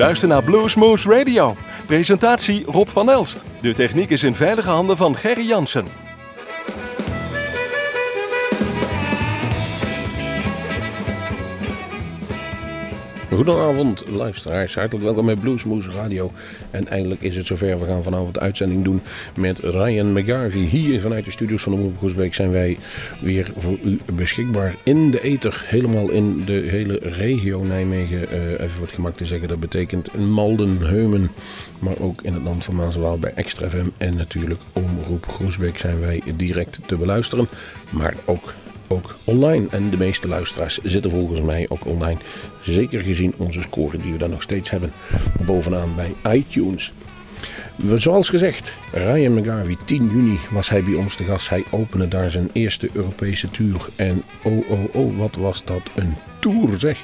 luistert naar Bluesmoose Radio. Presentatie Rob van Elst. De techniek is in veilige handen van Gerry Jansen. Goedenavond luisteraars, hartelijk welkom bij Bluesmoose Radio. En eindelijk is het zover, we gaan vanavond de uitzending doen met Ryan McGarvey. Hier vanuit de studios van de Omroep Groesbeek zijn wij weer voor u beschikbaar in de ether. Helemaal in de hele regio Nijmegen, uh, even het gemak te zeggen. Dat betekent Malden, Heumen, maar ook in het land van Maaswaal bij Extra FM. En natuurlijk Omroep Groesbeek zijn wij direct te beluisteren, maar ook ook online. En de meeste luisteraars zitten volgens mij ook online. Zeker gezien onze score die we daar nog steeds hebben. Bovenaan bij iTunes. Zoals gezegd, Ryan McGarvey, 10 juni was hij bij ons te gast. Hij opende daar zijn eerste Europese tour. En oh oh oh, wat was dat een tour zeg.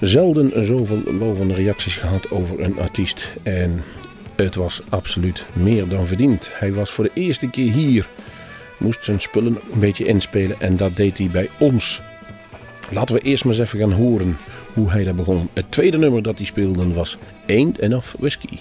Zelden zoveel lovende reacties gehad over een artiest. En het was absoluut meer dan verdiend. Hij was voor de eerste keer hier moest zijn spullen een beetje inspelen en dat deed hij bij ons. Laten we eerst maar eens even gaan horen hoe hij daar begon. Het tweede nummer dat hij speelde was Ain't Enough Whiskey.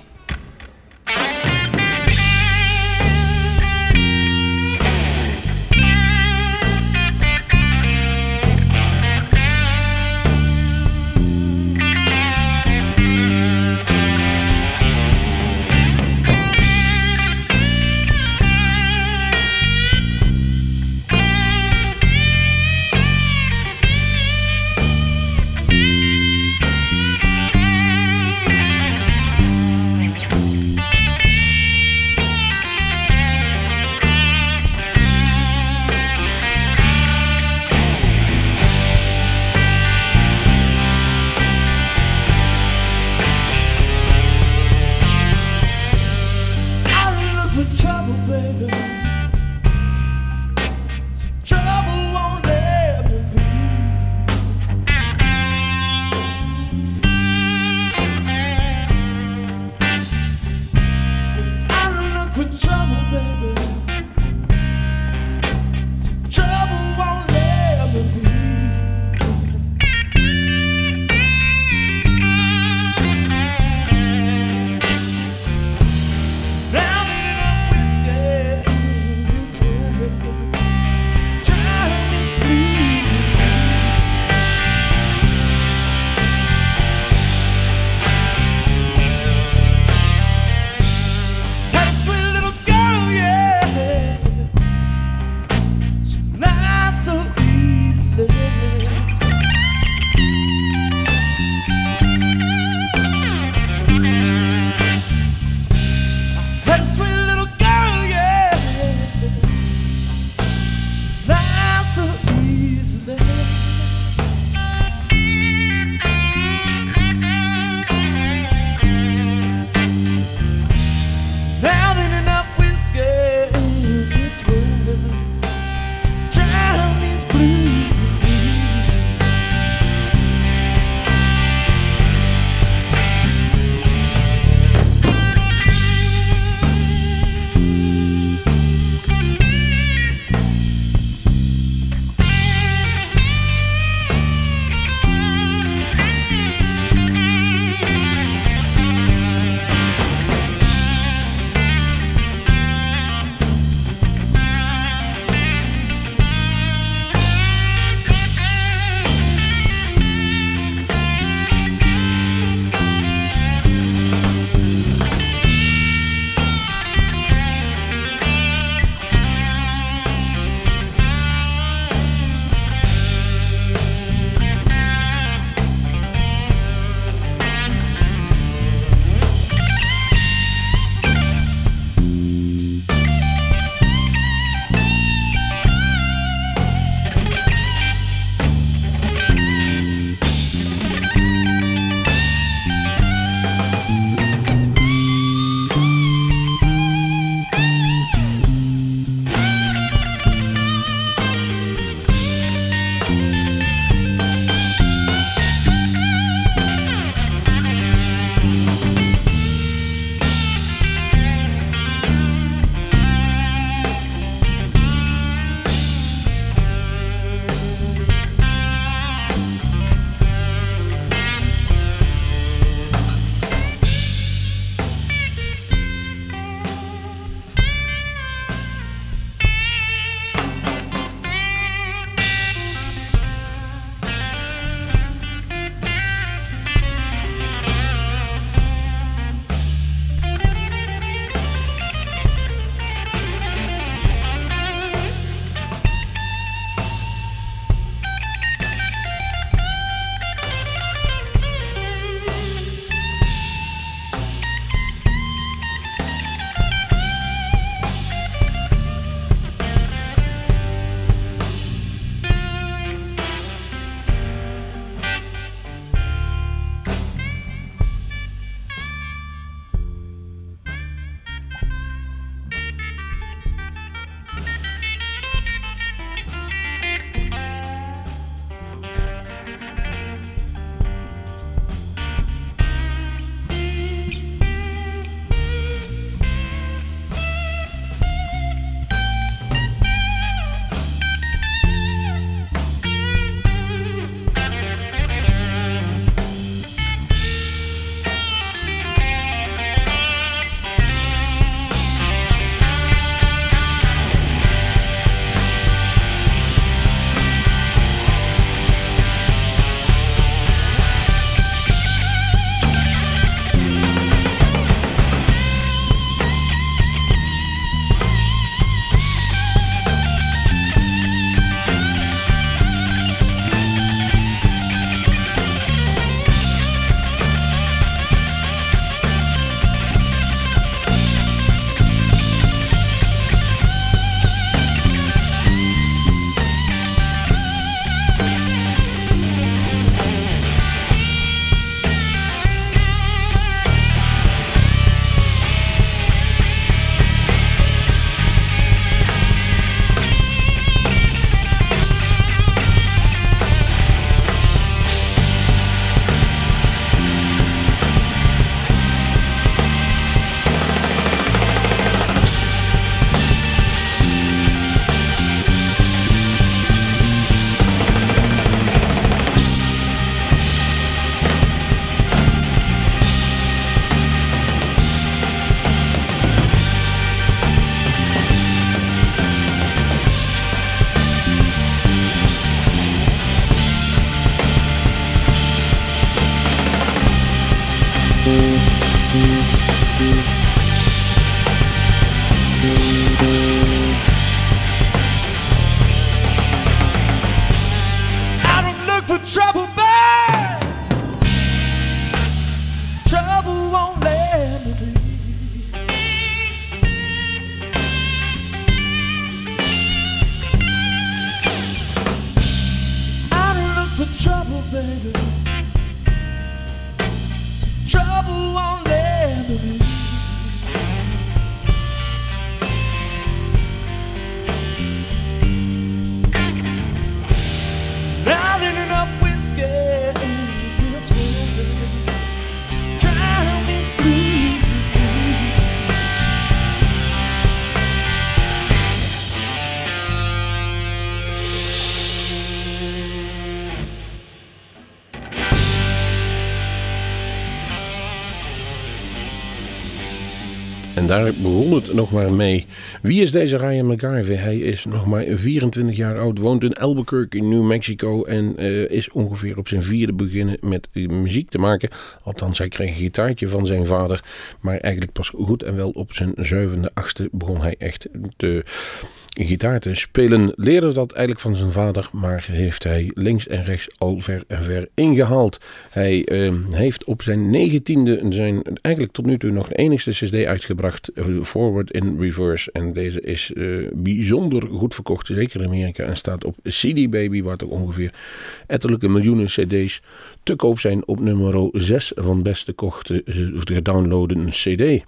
Daar begon het nog maar mee. Wie is deze Ryan McGarvey? Hij is nog maar 24 jaar oud, woont in Albuquerque in New Mexico en uh, is ongeveer op zijn vierde beginnen met muziek te maken. Althans, hij kreeg een gitaartje van zijn vader, maar eigenlijk pas goed en wel op zijn zevende, achtste begon hij echt te gitaar te spelen. Leerde dat eigenlijk van zijn vader, maar heeft hij links en rechts al ver en ver ingehaald. Hij uh, heeft op zijn negentiende zijn eigenlijk tot nu toe nog de enigste cd uitgebracht, eh, Forward in Reverse. En deze is uh, bijzonder goed verkocht, zeker in Amerika, en staat op CD Baby, waar toch ongeveer ettelijke miljoenen cd's te koop zijn op nummer 6 van beste kochte gedownloaden cd.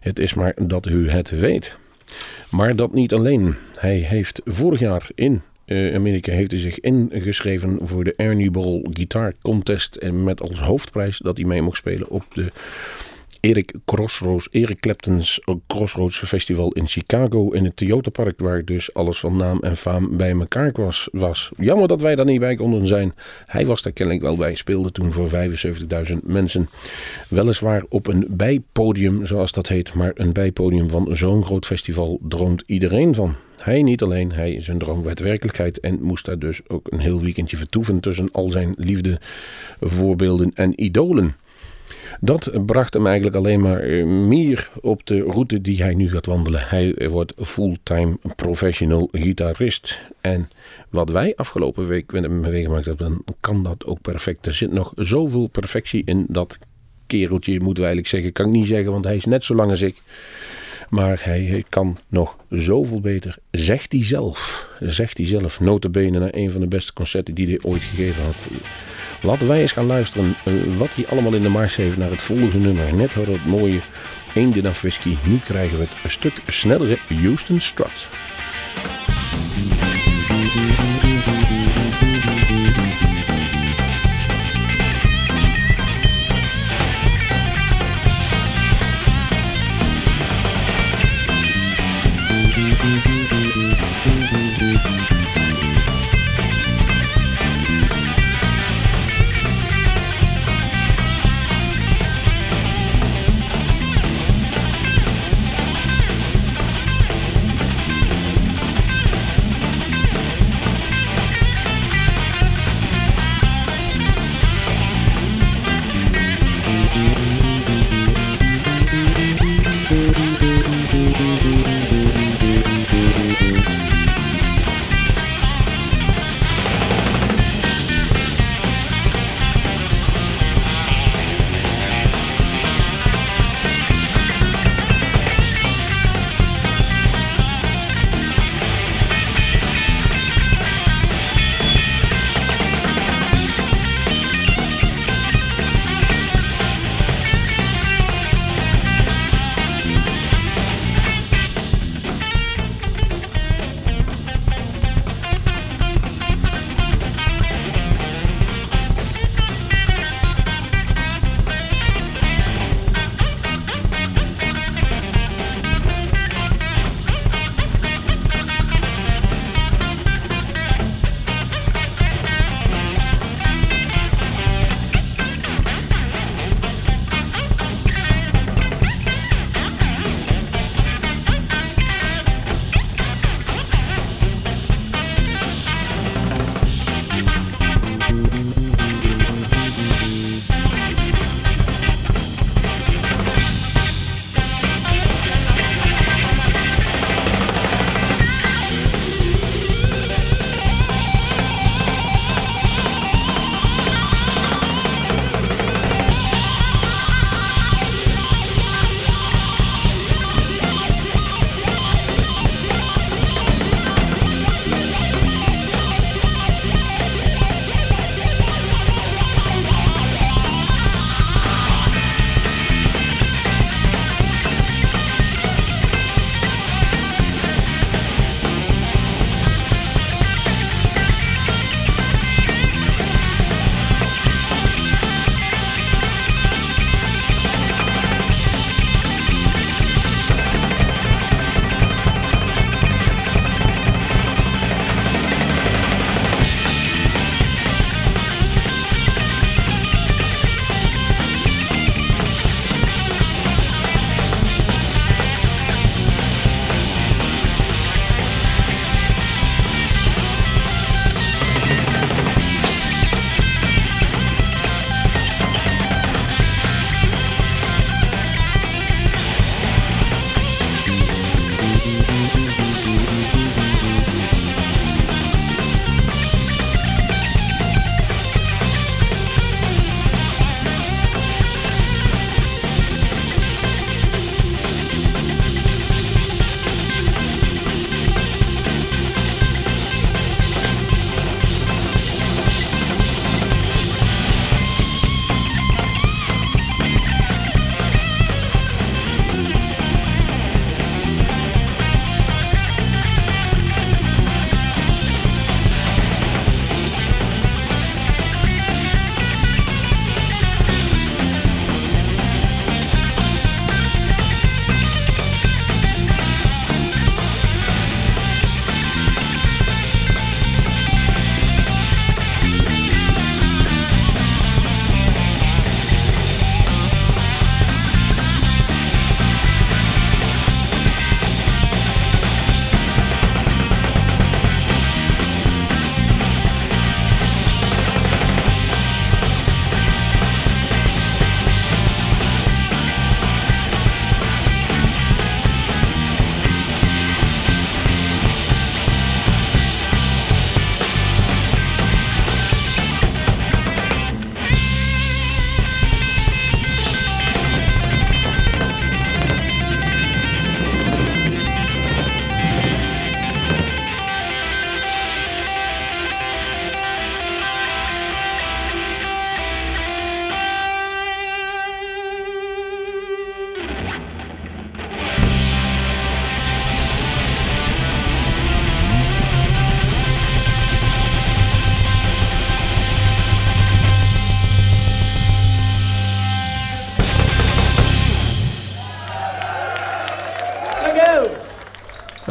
Het is maar dat u het weet. Maar dat niet alleen. Hij heeft vorig jaar in Amerika heeft hij zich ingeschreven voor de Ernie Ball Guitar Contest. En met als hoofdprijs dat hij mee mocht spelen op de Eric Crossroads, Eric Clapton's Crossroads Festival in Chicago in het Toyota Park, waar dus alles van naam en faam bij elkaar was. was. Jammer dat wij daar niet bij konden zijn. Hij was daar kennelijk wel bij, speelde toen voor 75.000 mensen. Weliswaar op een bijpodium, zoals dat heet, maar een bijpodium van zo'n groot festival droomt iedereen van. Hij niet alleen, hij zijn droom werd werkelijkheid en moest daar dus ook een heel weekendje vertoeven tussen al zijn liefde, voorbeelden en idolen. Dat bracht hem eigenlijk alleen maar eh, meer op de route die hij nu gaat wandelen. Hij wordt fulltime professional gitarist. En wat wij afgelopen week meegemaakt hebben, kan dat ook perfect. Er zit nog zoveel perfectie in dat kereltje, moeten we eigenlijk zeggen. Kan ik niet zeggen, want hij is net zo lang als ik. Maar hij kan nog zoveel beter. Zegt hij zelf. Zegt hij zelf. Notabene naar een van de beste concerten die hij ooit gegeven had. Laten wij eens gaan luisteren eh, wat hij allemaal in de mars heeft naar het volgende nummer. Net hadden we het mooie Eenden of Whisky. Nu krijgen we het een stuk snellere Houston Strut.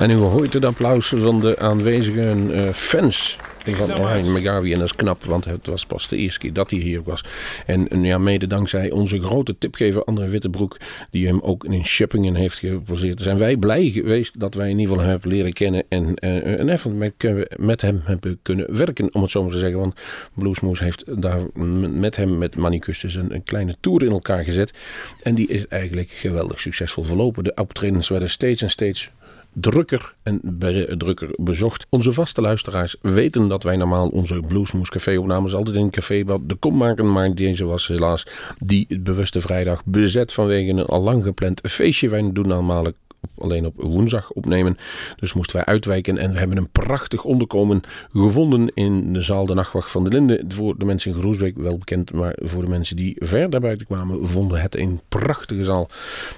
En u hoort het applaus van de aanwezige uh, fans van McGarvey. En dat is knap, want het was pas de eerste keer dat hij hier was. En, ja, mede dankzij onze grote tipgever André Wittebroek, die hem ook in Shippingen heeft geposeerd. Zijn wij blij geweest dat wij in ieder geval hem hebben leren kennen en, uh, en even met, met hem hebben kunnen werken, om het zo maar te zeggen. Want Bluesmoose heeft daar met hem, met Manicus, een, een kleine tour in elkaar gezet. En die is eigenlijk geweldig succesvol verlopen. De optredens werden steeds en steeds drukker en drukker bezocht. Onze vaste luisteraars weten dat wij normaal onze Bluesmoes Café opnames altijd in een café wat de kom maken. Maar deze was helaas die bewuste vrijdag bezet vanwege een al lang gepland feestje. Wij doen alleen op woensdag opnemen. Dus moesten wij uitwijken en we hebben een prachtig onderkomen gevonden in de zaal De Nachtwacht van de Linde. Voor de mensen in Groesbeek wel bekend, maar voor de mensen die ver daarbuiten kwamen, vonden het een prachtige zaal.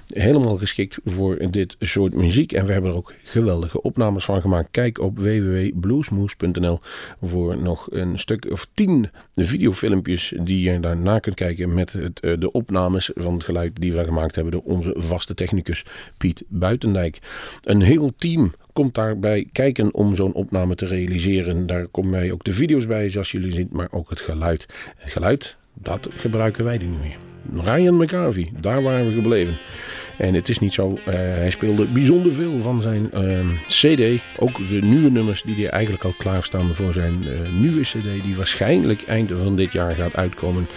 Helemaal geschikt voor dit soort muziek. En we hebben er ook geweldige opnames van gemaakt. Kijk op www.bluesmoose.nl voor nog een stuk of tien videofilmpjes die je daarna kunt kijken met het, eh, de opnames van het geluid die we gemaakt hebben door onze vaste technicus Piet Buiten. Een heel team komt daarbij kijken om zo'n opname te realiseren. Daar komen wij ook de video's bij, zoals jullie zien, maar ook het geluid. Het geluid, dat gebruiken wij nu weer. Ryan McCarvey, daar waren we gebleven. En het is niet zo, uh, hij speelde bijzonder veel van zijn uh, CD. Ook de nieuwe nummers die hij eigenlijk al klaarstaan voor zijn uh, nieuwe CD, die waarschijnlijk eind van dit jaar gaat uitkomen,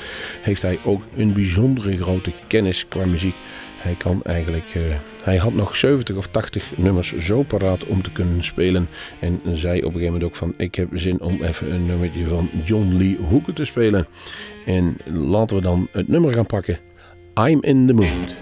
heeft hij ook een bijzondere grote kennis qua muziek. Hij kan eigenlijk hij had nog 70 of 80 nummers zo paraat om te kunnen spelen. En zei op een gegeven moment ook van ik heb zin om even een nummertje van John Lee Hooker te spelen. En laten we dan het nummer gaan pakken. I'm in the mood.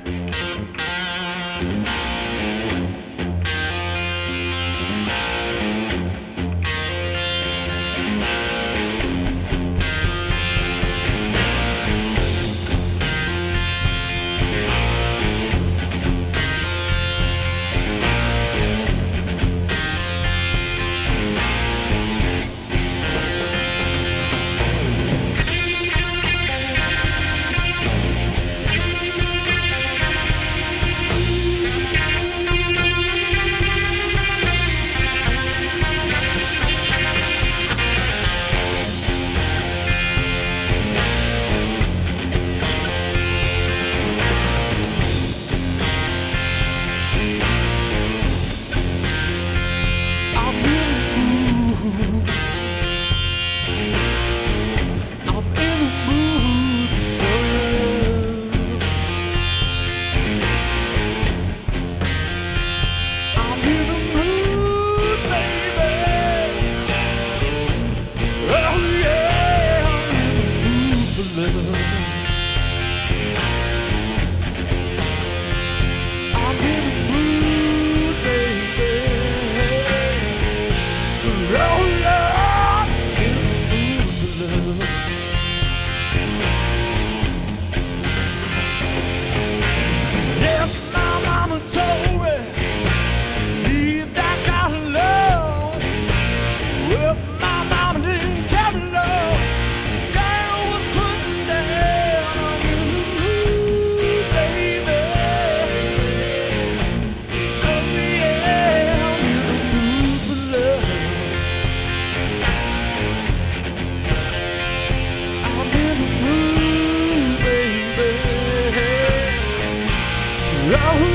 Yahoo!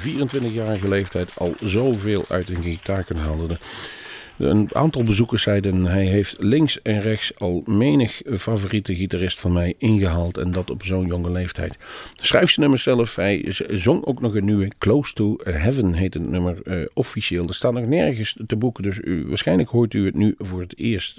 24-jarige leeftijd al zoveel uit een gitaar kunt halen. Een aantal bezoekers zeiden hij heeft links en rechts al menig favoriete gitarist van mij ingehaald. En dat op zo'n jonge leeftijd. Schrijf zijn nummer zelf. Hij zong ook nog een nieuwe. Close to Heaven heet het nummer uh, officieel. Er staat nog nergens te boeken. Dus waarschijnlijk hoort u het nu voor het eerst.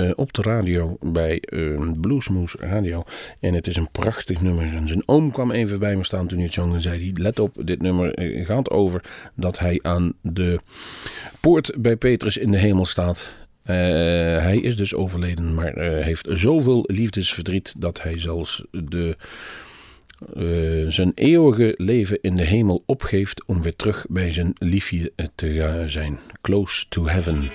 Uh, op de radio bij uh, Bluesmoose Radio. En het is een prachtig nummer. En zijn oom kwam even bij me staan toen hij het zong en zei: Let op, dit nummer uh, gaat over dat hij aan de poort bij Petrus in de hemel staat. hij is dus overleden, maar heeft zoveel liefdesverdriet dat hij zelfs de. zijn eeuwige leven in de hemel opgeeft om weer terug bij zijn liefje te zijn. Close to heaven.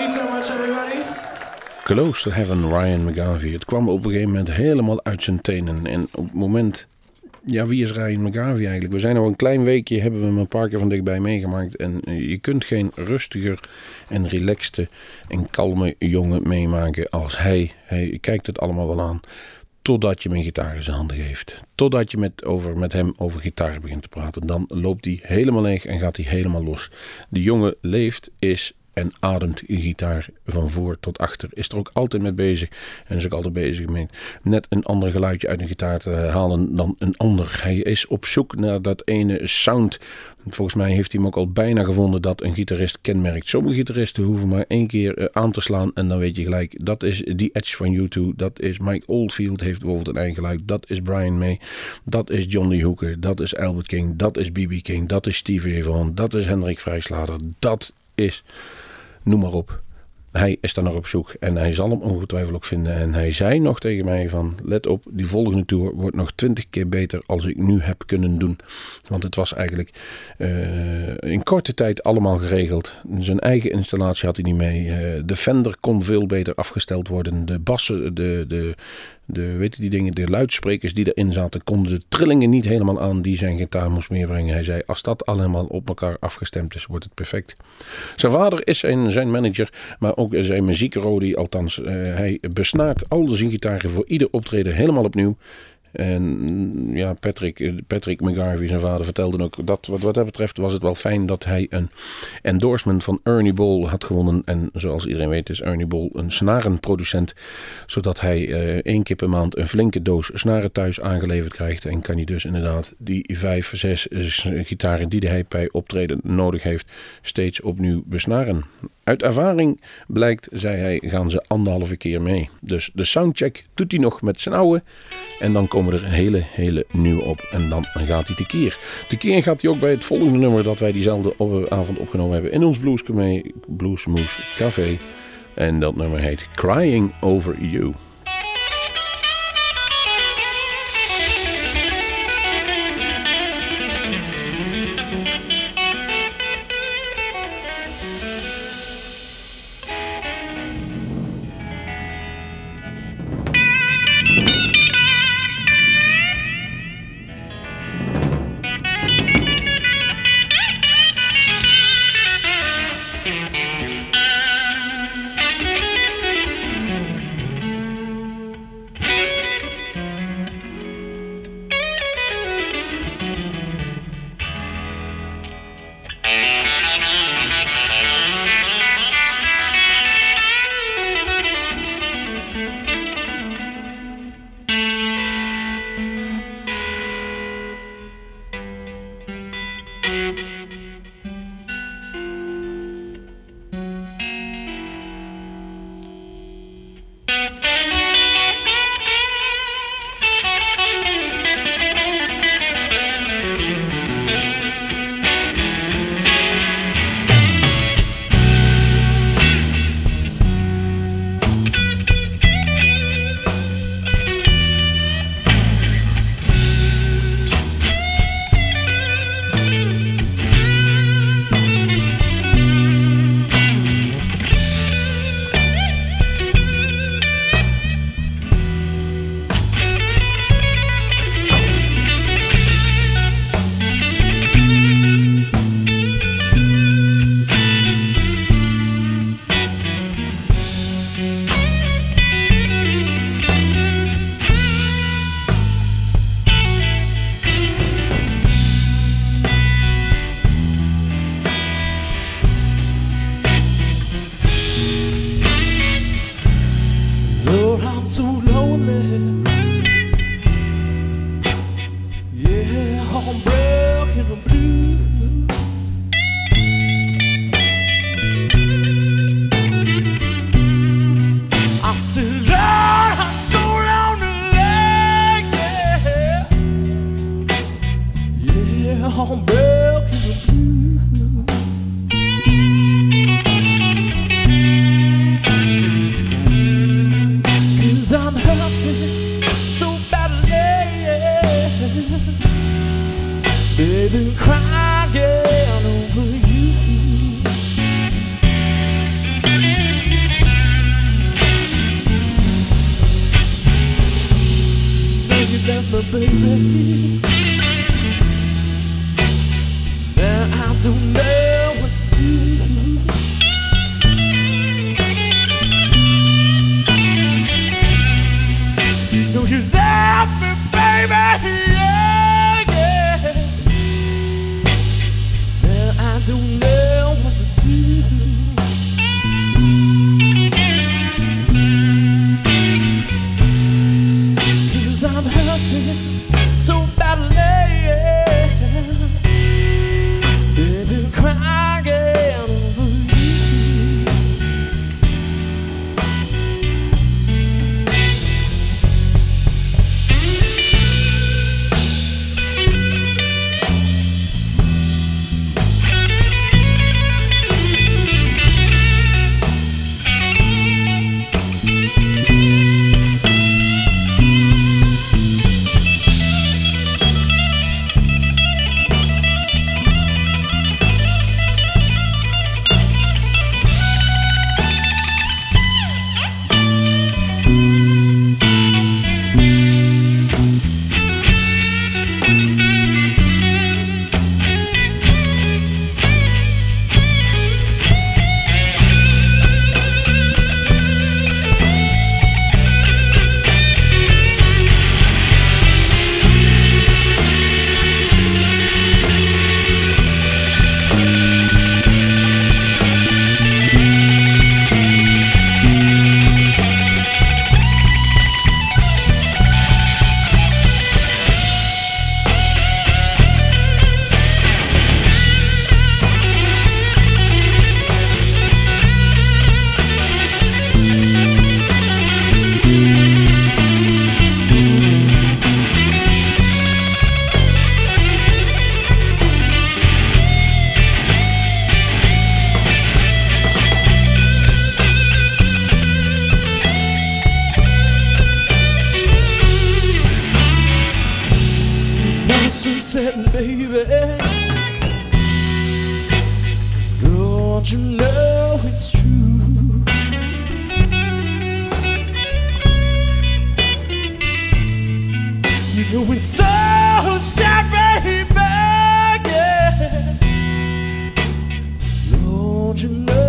Thank you so much, everybody. Close to Heaven, Ryan McGarvey. Het kwam op een gegeven moment helemaal uit zijn tenen. En op het moment... Ja, wie is Ryan McGarvey eigenlijk? We zijn al een klein weekje, hebben we hem een paar keer van dichtbij meegemaakt. En eh, je kunt geen rustiger en relaxte en kalme jongen meemaken als hij. Hij kijkt het allemaal wel aan. Totdat je hem een gitaar in zijn handen geeft. Totdat je met, over, met hem over gitaar begint te praten. Dan loopt hij helemaal leeg en gaat hij helemaal los. De jongen leeft, is en ademt gitaar van voor tot achter. Is er ook altijd mee bezig. En is ook altijd bezig met net een ander geluidje uit een gitaar te halen dan een ander. Hij is op zoek naar dat ene sound. Volgens mij heeft hij hem ook al bijna gevonden dat een gitarist kenmerkt. Sommige gitaristen hoeven maar één keer eh, aan te slaan en dan weet je gelijk. Dat is die Edge van U2. Dat is Mike Oldfield heeft bijvoorbeeld een eigen geluid. Dat is Brian May. Dat is John Lee Hooker. Dat is Albert King. Dat is B.B. King. Dat is Stevie Vaughan. Dat is Hendrik Vrijslader. Dat is noem maar op. Hij is daar nog op zoek en hij zal hem ongetwijfeld ook vinden. En hij zei nog tegen mij van, let op, die volgende tour wordt nog twintig keer beter als ik nu heb kunnen doen. Want het was eigenlijk uh, in korte tijd allemaal geregeld. Zijn eigen installatie had hij niet mee. Uh, de Fender kon veel beter afgesteld worden. De bassen, de, de, de, weet die dingen, de luidsprekers die erin zaten, konden de trillingen niet helemaal aan die zijn gitaar moest meebrengen. Hij zei, als dat allemaal op elkaar afgestemd is, wordt het perfect. Zijn vader is zijn, manager, maar ook zijn muziekrodi, althans. Uh, hij besnaart al zijn gitaren voor ieder optreden helemaal opnieuw. En ja, Patrick, Patrick McGarvey, zijn vader, vertelde ook dat wat, wat dat betreft was het wel fijn dat hij een endorsement van Ernie Ball had gewonnen. En zoals iedereen weet is Ernie Ball een snarenproducent. Zodat hij uh, één keer per maand een flinke doos snaren thuis aangeleverd krijgt. En kan hij dus inderdaad die vijf, zes gitaren die hij bij optreden nodig heeft steeds opnieuw besnaren. Uit ervaring blijkt, zei hij, gaan ze anderhalve keer mee. Dus de soundcheck doet hij nog met zijn oude. En dan komen er hele, hele nieuwe op. En dan gaat hij tekeer. Tekeer gaat hij ook bij het volgende nummer dat wij diezelfde avond opgenomen hebben in ons Bluesmoose Café. En dat nummer heet Crying Over You. Said, baby, don't you know it's true? You know it's so sad, baby. Yeah. Don't you know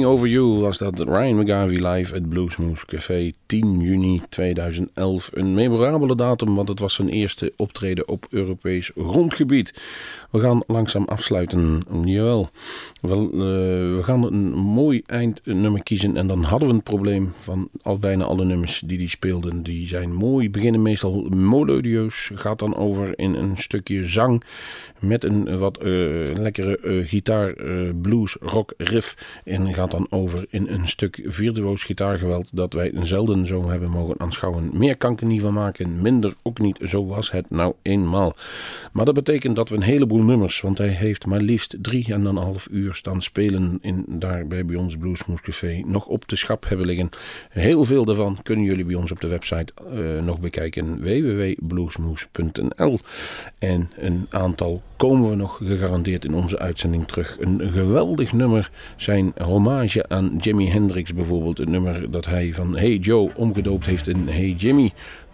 Over You was dat Ryan McGarvey live at Bluesmoose Café 10 juni 2011. Een memorabele datum, want het was zijn eerste optreden op Europees grondgebied. We gaan langzaam afsluiten. Jawel. Wel, eh, we gaan een mooi eindnummer kiezen en dan hadden we een probleem van al bijna alle nummers die die speelden. Die zijn mooi, beginnen meestal melodieus, gaat dan over in een stukje zang met een wat eh, lekkere eh, gitaar, blues, rock riff en gaat dan over in een stuk virtuoos gitaargeweld dat wij zelden zo hebben mogen aanschouwen. Meer kan ik er niet van maken, minder ook niet. Zo was het nou eenmaal. Maar dat betekent dat we een heleboel nummers, want hij heeft maar liefst drie en een half uur staan spelen in, daar bij, ons Bluesmoes Café nog op de schap hebben liggen. Heel veel daarvan kunnen jullie bij ons op de website uh, nog bekijken www.bluesmoes.nl en een aantal komen we nog gegarandeerd in onze uitzending terug. Een geweldig nummer, zijn hommage aan Jimi Hendrix bijvoorbeeld. Het nummer dat hij van Hey Joe omgedoopt heeft in Hey Jimmy.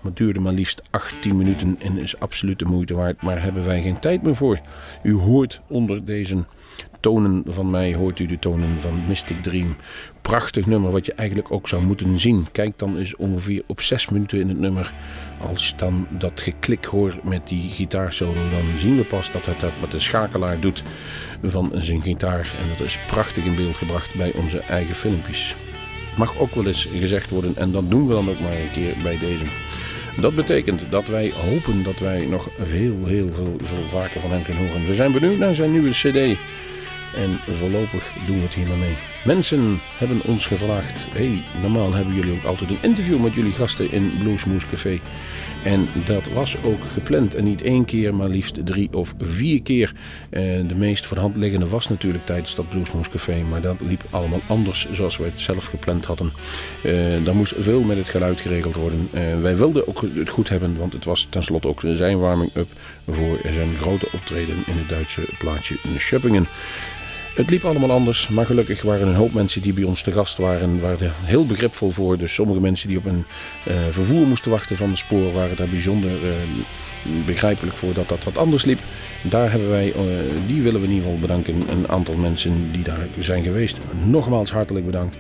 Het duurde maar liefst 18 minuten en is absoluut de moeite waard. Maar hebben wij geen tijd meer voor. U hoort onder deze tonen van mij, hoort u de tonen van Mystic Dream. Prachtig nummer wat je eigenlijk ook zou moeten zien. Kijk dan eens ongeveer op 6 minuten in het nummer. Als dan dat geklik hoort met die gitaarsolo, dan zien we pas dat hij dat met de schakelaar doet van zijn gitaar. En dat is prachtig in beeld gebracht bij onze eigen filmpjes. Mag ook wel eens gezegd worden en dat doen we dan ook maar een keer bij deze. Dat betekent dat wij hopen dat wij nog heel, heel veel, veel vaker van hem gaan horen. We zijn benieuwd naar zijn nieuwe CD. En voorlopig doen we het hier maar mee. Mensen hebben ons gevraagd. hey, normaal hebben jullie ook altijd een interview met jullie gasten in Bluesmoes Café. En dat was ook gepland. En niet één keer, maar liefst drie of vier keer. de meest voor de hand liggende was natuurlijk tijdens dat Bluesmoes Café. Maar dat liep allemaal anders zoals we het zelf gepland hadden. Uh, daar moest veel met het geluid geregeld worden. Uh, wij wilden ook het goed hebben, want het was tenslotte ook zijn warming-up voor zijn grote optreden in het Duitse plaatsje Schöppingen. Het liep allemaal anders, maar gelukkig waren een hoop mensen die bij ons te gast waren, waren heel begripvol voor. Dus sommige mensen die op een uh, vervoer moesten wachten van het spoor waren daar bijzonder uh, begrijpelijk voor dat dat wat anders liep. Daar hebben wij, uh, die willen we in ieder geval bedanken, een aantal mensen die daar zijn geweest. Nogmaals hartelijk bedankt.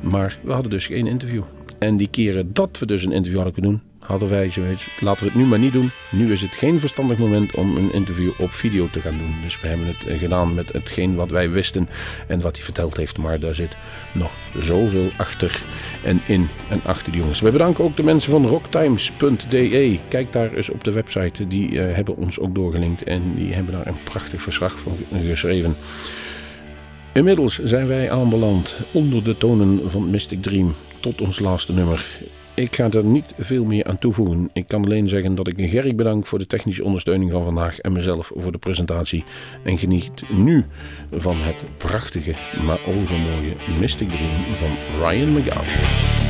Maar we hadden dus geen interview. En die keren dat we dus een interview hadden kunnen doen, hadden wij zoiets, laten we het nu maar niet doen. Nu is het geen verstandig moment om een interview op video te gaan doen. Dus we hebben het gedaan met hetgeen wat wij wisten en wat hij verteld heeft. Maar daar zit nog zoveel achter en in en achter die jongens. We bedanken ook de mensen van rocktimes.de. Kijk daar eens op de website. Die uh, hebben ons ook doorgelinkt en die hebben daar een prachtig verslag van geschreven. Inmiddels zijn wij aanbeland onder de tonen van Mystic Dream tot ons laatste nummer. Ik ga er niet veel meer aan toevoegen. Ik kan alleen zeggen dat ik Gerry bedank voor de technische ondersteuning van vandaag en mezelf voor de presentatie. En geniet nu van het prachtige, maar o zo mooie Mystic Dream van Ryan McGavin.